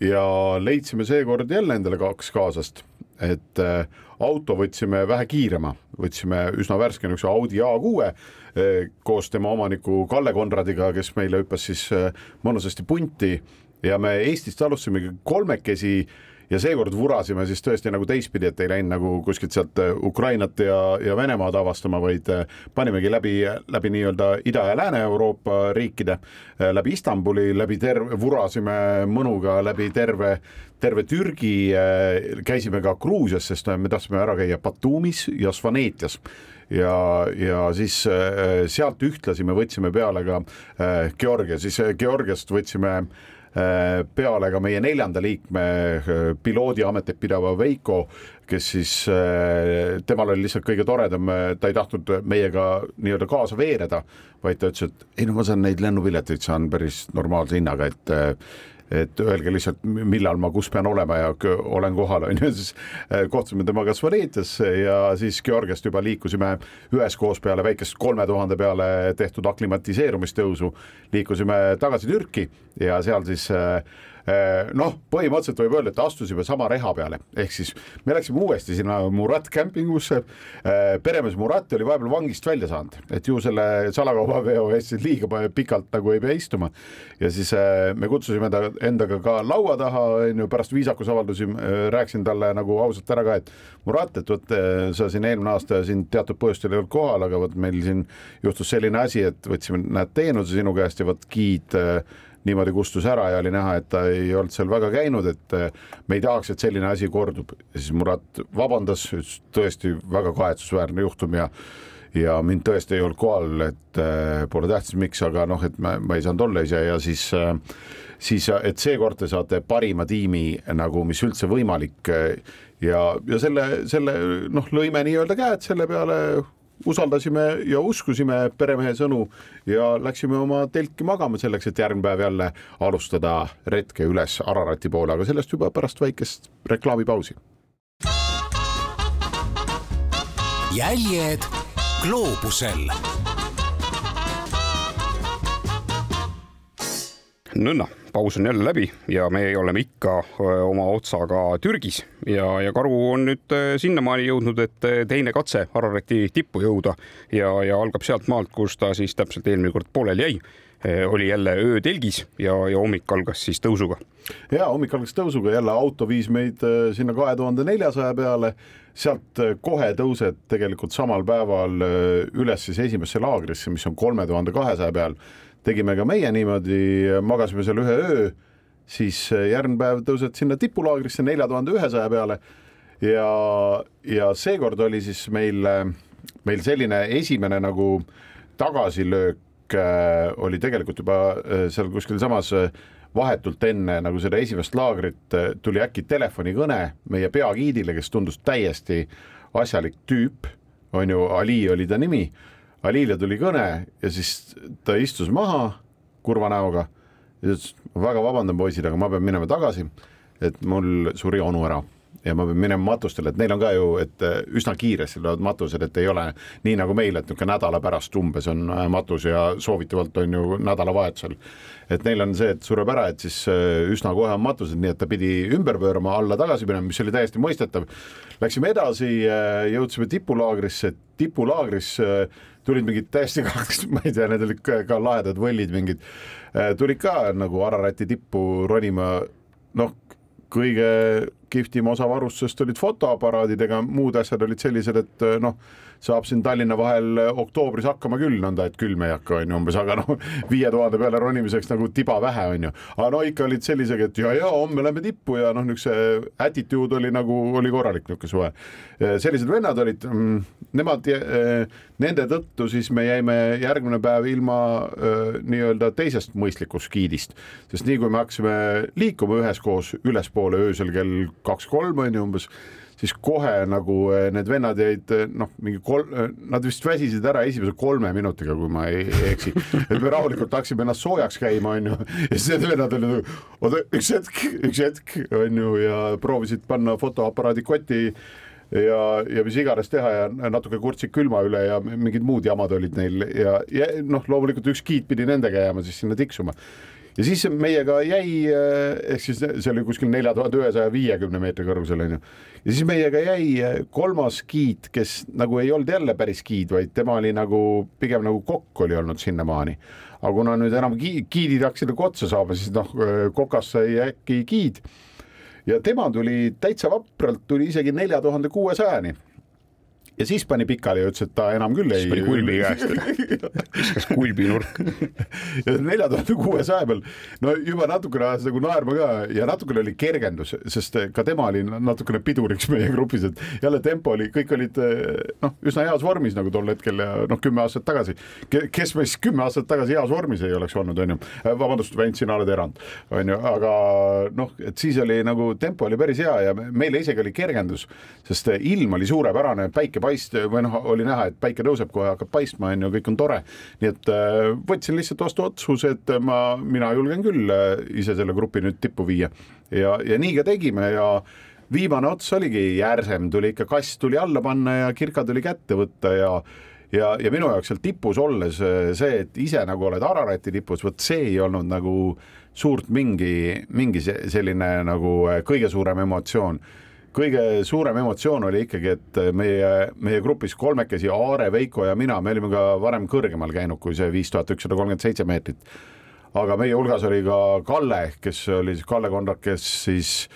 ja leidsime seekord jälle endale kaks kaaslast, et äh, auto võtsime vähe kiirema, võtsime üsna värske niisuguse Audi A6 koos tema omaniku Kalle Konradiga, kes meile hüppas siis mõnusasti punti. Ja me Eestist alustamegi kolmekesi ja seekord vurasime siis tõesti nagu teistpidi, et ei läinud nagu kuskilt sealt äh, Ukrainat ja, ja Venemaad avastama, vaid äh, panimegi läbi, läbi nii-öelda Ida- ja Lääne-Euroopa riikide, äh, läbi Istanbuli, läbi terve, vurasime mõnuga läbi terve, terve Türgi, käisime ka Gruusias, sest me tahtsime ära käia Batumis ja Svanetias. Ja, ja siis sealt ühtlasi me võtsime peale ka Georgia, siis Georgiast võtsime äh, peale ka meie neljanda liikme äh, piloodiametit pidava Veiko, kes siis, äh, temal oli lihtsalt kõige toredam, ta ei tahtnud meiega nii-öelda kaasa veereda, vaid ta ütles, et ei no ma saan neid lennupileteid saan päris normaalse hinnaga, et et öelge lihtsalt, millal ma kus pean olema ja olen kohal, on ju, siis äh, kohtusime temaga Svaretias ja siis Georgiast juba liikusime üheskoos peale väikest kolme tuhande peale tehtud aklimatiseerumistõusu, liikusime tagasi Türki ja seal siis Äh, noh, põhimõtteliselt võib öelda, et astusime sama reha peale, ehk siis me läksime uuesti sinna Murat kämpingusse. Äh, peremees Murat oli vahepeal vangist välja saanud, et ju selle salakaubaveo eest siis liiga pikalt nagu ei pea istuma. ja siis äh, me kutsusime ta endaga ka laua taha, on ju, pärast viisakusavaldusi rääkisin talle nagu ausalt ära ka, et Murat, et vot sa siin eelmine aasta siin teatud põhjustel ei olnud kohal, aga vot meil siin juhtus selline asi, et võtsime, näed, teenuse sinu käest ja vot giid niimoodi kustus ära ja oli näha, et ta ei olnud seal väga käinud, et eh, me ei tahaks, et selline asi kordub. ja siis Murat vabandas, ütles tõesti väga kahetsusväärne juhtum ja ja mind tõesti ei olnud kohal, et äh, pole tähtis, miks, aga noh, et ma, ma ei saanud olla ise ja siis äh, siis, et seekord te saate parima tiimi nagu, mis üldse võimalik ja, ja selle, selle noh, lõime nii-öelda käed selle peale usaldasime ja uskusime peremehe sõnu ja läksime oma telki magama selleks, et järgmine päev jälle alustada retke üles Ararati poole, aga sellest juba pärast väikest reklaamipausi. jäljed gloobusel nõnda, paus on jälle läbi ja me oleme ikka oma otsaga Türgis. Ja, ja Karu on nüüd sinnamaani jõudnud, et teine katse Ararati tippu jõuda. Ja, ja algab sealt maalt, kus ta siis täpselt eelmine kord pooleli jäi. Oli jälle öötelgis ja, ja hommik algas siis tõusuga. ja hommik algas tõusuga, jälle auto viis meid sinna kahe tuhande neljasaja peale, sealt kohe tõused tegelikult samal päeval üles siis esimesse laagrisse, mis on kolme tuhande kahesaja peal tegime ka meie niimoodi, magasime seal ühe öö, siis järgmine päev tõused sinna tipulaagrisse nelja tuhande ühesaja peale ja, ja seekord oli siis meil, meil selline esimene nagu tagasilöök äh, oli tegelikult juba äh, seal kuskil samas äh, vahetult enne nagu seda esimest laagrit tuli äkki telefonikõne meie peagiidile, kes tundus täiesti asjalik tüüp, on ju, Ali oli ta nimi Alile tuli kõne ja siis ta istus maha kurva näoga ja ütles, väga vabandan, poisid, aga ma pean minema tagasi, et mul suri onu ära ja ma pean minema matustele, et neil on ka ju, et äh, üsna kiiresti tulevad matused, et ei ole nii nagu meil, et niisugune nädala pärast umbes on äh, matus ja soovitavalt on ju nädalavahetusel. et neil on see, et sureb ära, et siis äh, üsna kohe on matused, nii et ta pidi ümber pöörama, alla tagasi minema, mis oli täiesti mõistetav. Läksime edasi, jõudsime tipulaagrisse, tipulaagris tulid mingid täiesti kaks, ma ei tea, need olid ka, ka lahedad võllid mingid, tulid ka nagu Ararati tippu ronima, noh kõige, kihvtim osa varustusest olid fotoaparaadid, ega muud asjad olid sellised, et noh, saab siin Tallinna vahel oktoobris hakkama küll, nõnda et külm ei hakka, on ju umbes, aga noh, viie tuhande peale ronimiseks nagu tiba vähe, on ju. aga no ikka olid sellised, et ja, ja homme lähme tippu ja noh, niisuguse attitude oli nagu, oli korralik niisugune suve. sellised vennad olid, mm, nemad, nende tõttu siis me jäime järgmine päev ilma nii-öelda teisest mõistlikust giidist, sest nii kui me hakkasime liikuma üheskoos ülespoole öösel kell kaks-kolm on ju umbes siis kohe nagu need vennad jäid noh, mingi kolm, nad vist väsisid ära esimese kolme minutiga, kui ma ei, ei eksi. et me rahulikult hakkasime ennast soojaks käima, onju, ja siis need vennad olid nagu, oota üks hetk, üks hetk, onju, ja proovisid panna fotoaparaadi kotti ja, ja mis iganes teha ja natuke kurtsid külma üle ja mingid muud jamad olid neil ja, ja noh, loomulikult üks giid pidi nendega jääma siis sinna tiksuma ja siis meiega jäi, eh, ehk siis see oli kuskil nelja tuhande ühesaja viiekümne meetri kõrgusel onju. ja siis meiega jäi eh, kolmas giid, kes nagu ei olnud jälle päris giid, vaid tema oli nagu pigem nagu kokk oli olnud sinnamaani. aga kuna nüüd enam giidid hakkasid nagu otsa saama, siis noh, eh, kokast sai äkki giid. Ja tema tuli täitsa vapralt, tuli isegi nelja tuhande kuuesajani ja siis pani pikali ja ütles, et ta enam küll ei. siis pani kulbi käest, viskas kulbi nurka. ja nelja tuhande kuuesaja peal, no juba natukene ajas nagu naerma ka ja natukene oli kergendus, sest ka tema oli natukene piduriks meie grupis, et jälle tempo oli, kõik olid noh, üsna heas vormis nagu tol hetkel ja noh, kümme aastat tagasi. kes meist kümme aastat tagasi heas vormis ei oleks olnud, onju. vabandust, Vänt, sina oled erand, onju, aga noh, et siis oli nagu tempo oli päris hea ja meile isegi oli kergendus, sest ilm oli suurepärane, päike paist või noh, oli näha, et päike tõuseb, kohe hakkab paistma, on ju, kõik on tore. nii et äh, võtsin lihtsalt vastu otsuse, et ma, mina julgen küll äh, ise selle grupi nüüd tippu viia ja, ja nii ka tegime ja viimane ots oligi järsem, tuli ikka kass tuli alla panna ja kirka tuli kätte võtta ja ja, ja minu jaoks seal tipus olles äh, see, et ise nagu oled Ararati tipus, vot see ei olnud nagu suurt mingi, mingi selline nagu kõige suurem emotsioon kõige suurem emotsioon oli ikkagi, et meie, meie grupis kolmekesi, Aare, Veiko ja mina, me olime ka varem kõrgemal käinud kui see viis tuhat ükssada kolmkümmend seitse meetrit. aga meie hulgas oli ka Kalle, kes oli siis Kalle Kondrak, kes siis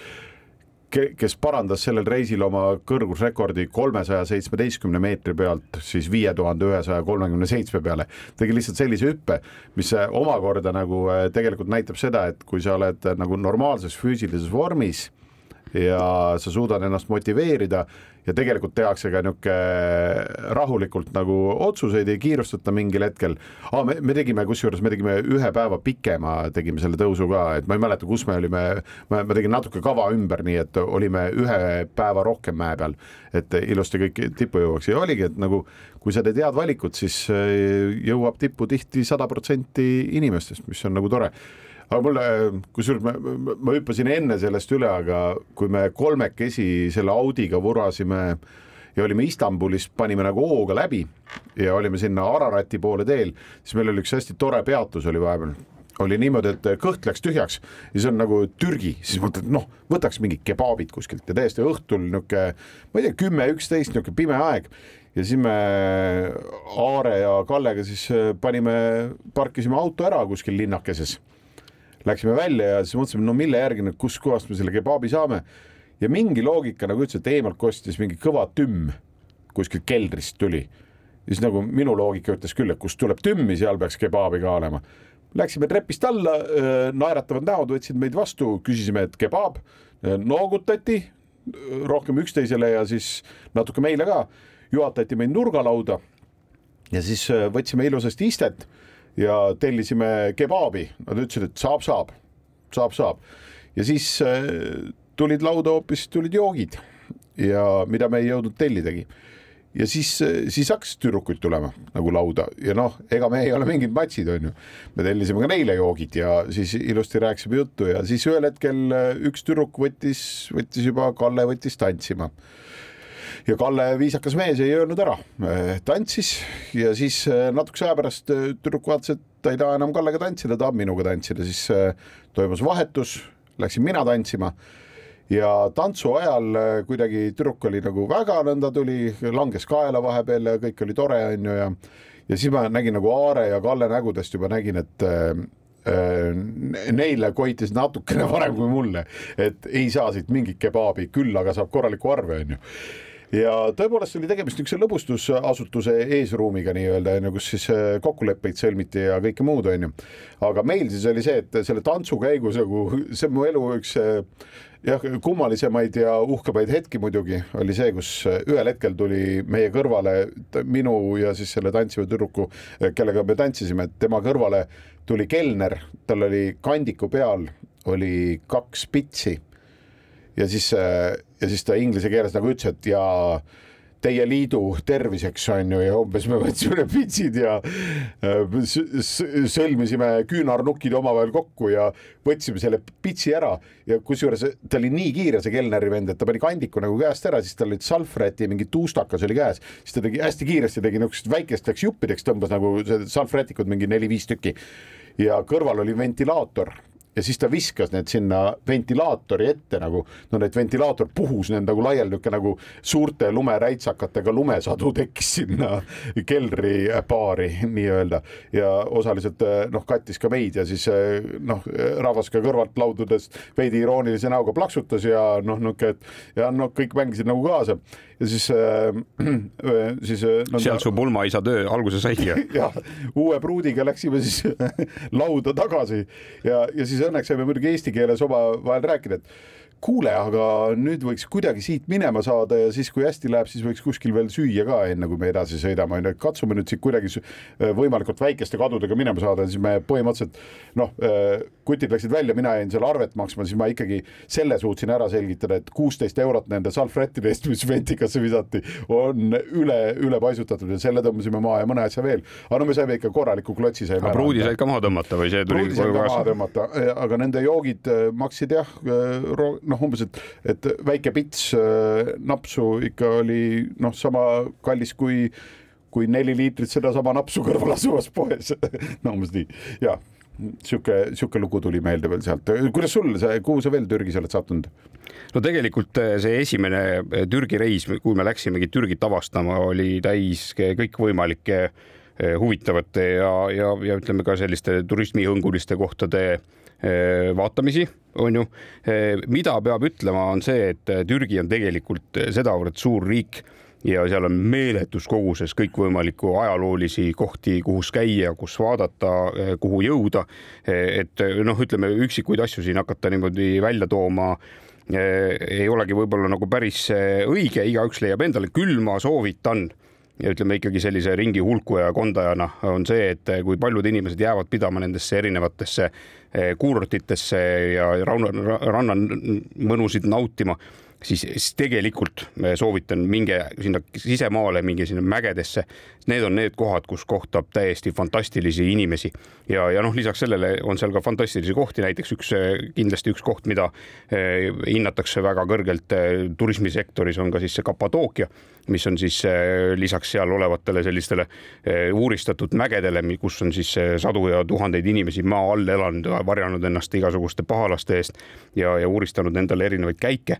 kes parandas sellel reisil oma kõrgusrekordi kolmesaja seitsmeteistkümne meetri pealt siis viie tuhande ühesaja kolmekümne seitsme peale. tegi lihtsalt sellise hüppe, mis omakorda nagu eh, tegelikult näitab seda, et kui sa oled nagu normaalses füüsilises vormis ja sa suudad ennast motiveerida ja tegelikult tehakse ka niisugune rahulikult nagu otsuseid, ei kiirustata mingil hetkel. Ah,. Me, me tegime, kusjuures me tegime ühe päeva pikema, tegime selle tõusu ka, et ma ei mäleta, kus me olime, ma, ma tegin natuke kava ümber, nii et olime ühe päeva rohkem mäe peal, et ilusti kõik tippu jõuaks. Ja oligi, et nagu kui sa teed head valikut, siis jõuab tippu tihti sada protsenti inimestest, mis on nagu tore aga mulle, kusjuures ma, ma hüppasin enne sellest üle, aga kui me kolmekesi selle Audiga vurasime ja olime Istanbulis, panime nagu hooga läbi ja olime sinna Ararati poole teel, siis meil oli üks hästi tore peatus oli vahepeal. Oli niimoodi, et kõht läks tühjaks ja see on nagu Türgi, siis mõtled, noh, võtaks mingid kebaabid kuskilt ja täiesti õhtul niisugune, ma ei tea, kümme, üksteist, niisugune pime aeg. Ja siis me Aare ja Kallega siis panime, parkisime auto ära kuskil linnakeses läksime välja ja siis mõtlesime, no mille järgi nüüd, kuskohast me selle kebaabi saame. ja mingi loogika nagu ütles, et eemalt kostis mingi kõva tümm kuskilt keldrist tuli. siis nagu minu loogika ütles küll, et kust tuleb tümmi, seal peaks kebaabi ka olema. Läksime trepist alla, naeratavad näod võtsid meid vastu, küsisime, et kebaab, noogutati rohkem üksteisele ja siis natuke meile ka, juhatati meid nurgalauda ja siis võtsime ilusasti istet ja tellisime kebaabi, nad ütlesid, et saab, saab, saab, saab. Ja siis äh, tulid lauda hoopis, tulid joogid. Ja mida me ei jõudnud tellidagi. ja siis, äh, siis hakkas tüdrukuid tulema nagu lauda. Ja noh, ega me ei ole mingid matšid, onju. me tellisime ka neile joogid ja siis ilusti rääkisime juttu ja siis ühel hetkel äh, üks tüdruk võttis, võttis juba, Kalle võttis tantsima ja Kalle, viisakas mees, ei öelnud ära, tantsis ja siis äh, natukese aja pärast äh, tüdruk vaatas, et ta ei taha enam Kallega tantsida, tahab minuga tantsida, siis toimus vahetus, läksin mina tantsima. Ja tantsu ajal kuidagi tüdruk oli nagu väga nõnda tuli, langes kaela vahepeal ja kõik oli tore, onju ja ja siis ma nägin nagu Aare ja Kalle nägudest juba nägin, et neile koitis natukene varem kui mulle, et ei saa siit mingit kebaabi, küll aga saab korraliku arve, onju ja tõepoolest oli tegemist niisuguse lõbustusasutuse eesruumiga nii-öelda onju, kus siis äh, kokkuleppeid sõlmiti ja kõike muud onju. aga meil siis oli see, et selle tantsu käigus nagu see on mu elu üks äh, jah, kummalisemaid ja uhkemaid hetki muidugi oli see, kus äh, ühel hetkel tuli meie kõrvale minu ja siis selle tantsiva tüdruku, kellega me tantsisime, tema kõrvale tuli kelner, tal oli kandiku peal oli kaks pitsi ja siis, ja siis ta inglise keeles nagu ütles, et ja teie liidu terviseks on ju ja umbes me võtsime pitsid ja äh, sõlmisime küünarnukid omavahel kokku ja võtsime selle pitsi ära. Ja kusjuures ta oli nii kiire, see kelneri vend, et ta pani kandiku nagu käest ära, siis tal olid salvräti mingi tuustakas oli käes, siis ta tegi hästi kiiresti, tegi niisugust väikesteks juppideks, tõmbas nagu salvrätikud mingi neli-viis tükki. Ja kõrval oli ventilaator ja siis ta viskas need sinna ventilaatori ette nagu, no need ventilaator puhus need nagu laiali niisugune nagu suurte lumeräitsakatega lumesadu tekkis sinna keldripaari nii-öelda ja osaliselt noh, kattis ka meid ja siis noh, rahvas ka kõrvalt laududes veidi iroonilise näoga plaksutas ja noh, niisugune, et ja noh, kõik mängisid nagu kaasa ja siis äh,, siis no,. sealt su pulmaisa töö alguse saigi jah, uue pruudiga läksime siis lauda tagasi ja, ja siis õnneks saime muidugi eesti keeles omavahel rääkida, et kuule, aga nüüd võiks kuidagi siit minema saada ja siis, kui hästi läheb, siis võiks kuskil veel süüa ka, enne kui me edasi sõidame, onju, et katsume nüüd siit kuidagi äh, võimalikult väikeste kadudega minema saada, siis me põhimõtteliselt noh, äh, kutid läksid välja, mina jäin seal arvet maksma, siis ma ikkagi selle suutsin ära selgitada, et kuusteist eurot nende salvrättide eest, mis ventikasse visati, on üle, üle paisutatud ja selle tõmbasime maha ja mõne asja veel. aga no me saime ikka korraliku klotsi. aga pruudi said ka maha tõmmata või see tuli? pruudi said ka maha tõmmata, aga nende joogid äh, maksid jah, noh, umbes, et, et väike pits äh, napsu ikka oli noh, sama kallis kui, kui neli liitrit sedasama napsu kõrval asuvas poes no umbes nii, ja sihuke, sihuke lugu tuli meelde veel sealt. kuidas sul see, kuhu sa veel Türgis oled sattunud? no tegelikult äh, see esimene äh, Türgi reis, kui me läksimegi Türgit avastama, oli täis kõikvõimalike huvitavate ja, ja, ja ütleme ka selliste turismihõnguliste kohtade vaatamisi on ju. mida peab ütlema, on see, et Türgi on tegelikult sedavõrd suur riik ja seal on meeletus koguses kõikvõimalikku ajaloolisi kohti, kus käia, kus vaadata, kuhu jõuda. et noh, ütleme üksikuid asju siin hakata niimoodi välja tooma ei olegi võib-olla nagu päris õige, igaüks leiab endale, küll ma soovitan ja ütleme ikkagi sellise ringi hulkuja ja kondajana on see, et kui paljud inimesed jäävad pidama nendesse erinevatesse eh, kuurortitesse ja rannamõnusid nautima, siis, siis tegelikult soovitan minge sinna sisemaale, minge sinna mägedesse. Need on need kohad, kus kohtab täiesti fantastilisi inimesi. Ja, ja noh, lisaks sellele on seal ka fantastilisi kohti, näiteks üks kindlasti üks koht, mida eh, hinnatakse väga kõrgelt eh, turismisektoris on ka siis see Kapadookia mis on siis eh, lisaks seal olevatele sellistele eh, uuristatud mägedele, kus on siis eh, sadu ja tuhandeid inimesi maa all elanud, varjanud ennast igasuguste pahalaste eest ja, ja uuristanud endale erinevaid käike,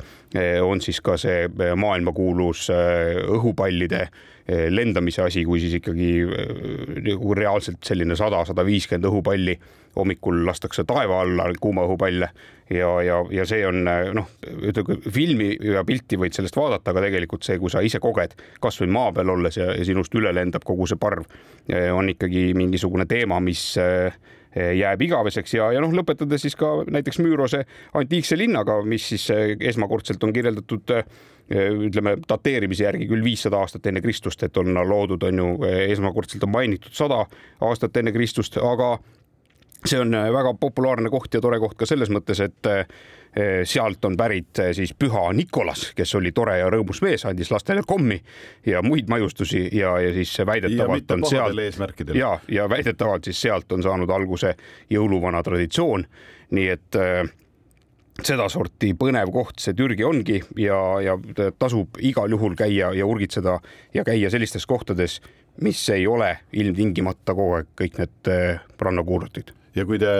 on siis ka see maailmakuulus õhupallide lendamise asi, kui siis ikkagi nagu reaalselt selline sada, sada viiskümmend õhupalli hommikul lastakse taeva alla kuuma õhupalle ja, ja, ja see on noh, ütleme filmi ja pilti võid sellest vaadata, aga tegelikult see, kui sa ise koged kasvõi maa peal olles ja, ja sinust üle lendab kogu see parv, on ikkagi mingisugune teema, mis jääb igaveseks ja, ja noh, lõpetades siis ka näiteks Müürose antiikse linnaga, mis siis esmakordselt on kirjeldatud ütleme dateerimise järgi küll viissada aastat enne Kristust, et on loodud, on ju, esmakordselt on mainitud sada aastat enne Kristust, aga see on väga populaarne koht ja tore koht ka selles mõttes, et sealt on pärit siis püha Nikolas, kes oli tore ja rõõmus mees, andis lastele kommi ja muid maiustusi ja, ja siis väidetavalt ja on sealt ja, ja väidetavalt siis sealt on saanud alguse jõuluvana traditsioon. nii et äh, sedasorti põnev koht see Türgi ongi ja, ja tasub igal juhul käia ja urgitseda ja käia sellistes kohtades, mis ei ole ilmtingimata kogu aeg kõik need rannakuurortid ja kui te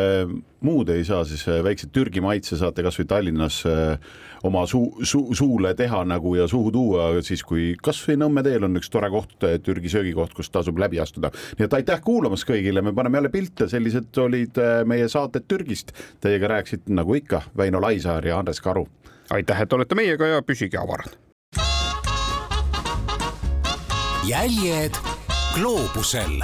muud ei saa, siis äh, väikse Türgi maitse saate kasvõi Tallinnas äh, oma suu, suu, suule teha nagu ja suhu tuua, siis kui kasvõi Nõmme teel on üks tore koht, äh, Türgi söögikoht, kus tasub läbi astuda. nii et aitäh kuulamast kõigile, me paneme jälle pilte, sellised olid meie saated Türgist. Teiega rääkisid nagu ikka Väino Laisaar ja Andres Karu. aitäh, et olete meiega ja püsige avarad. jäljed gloobusel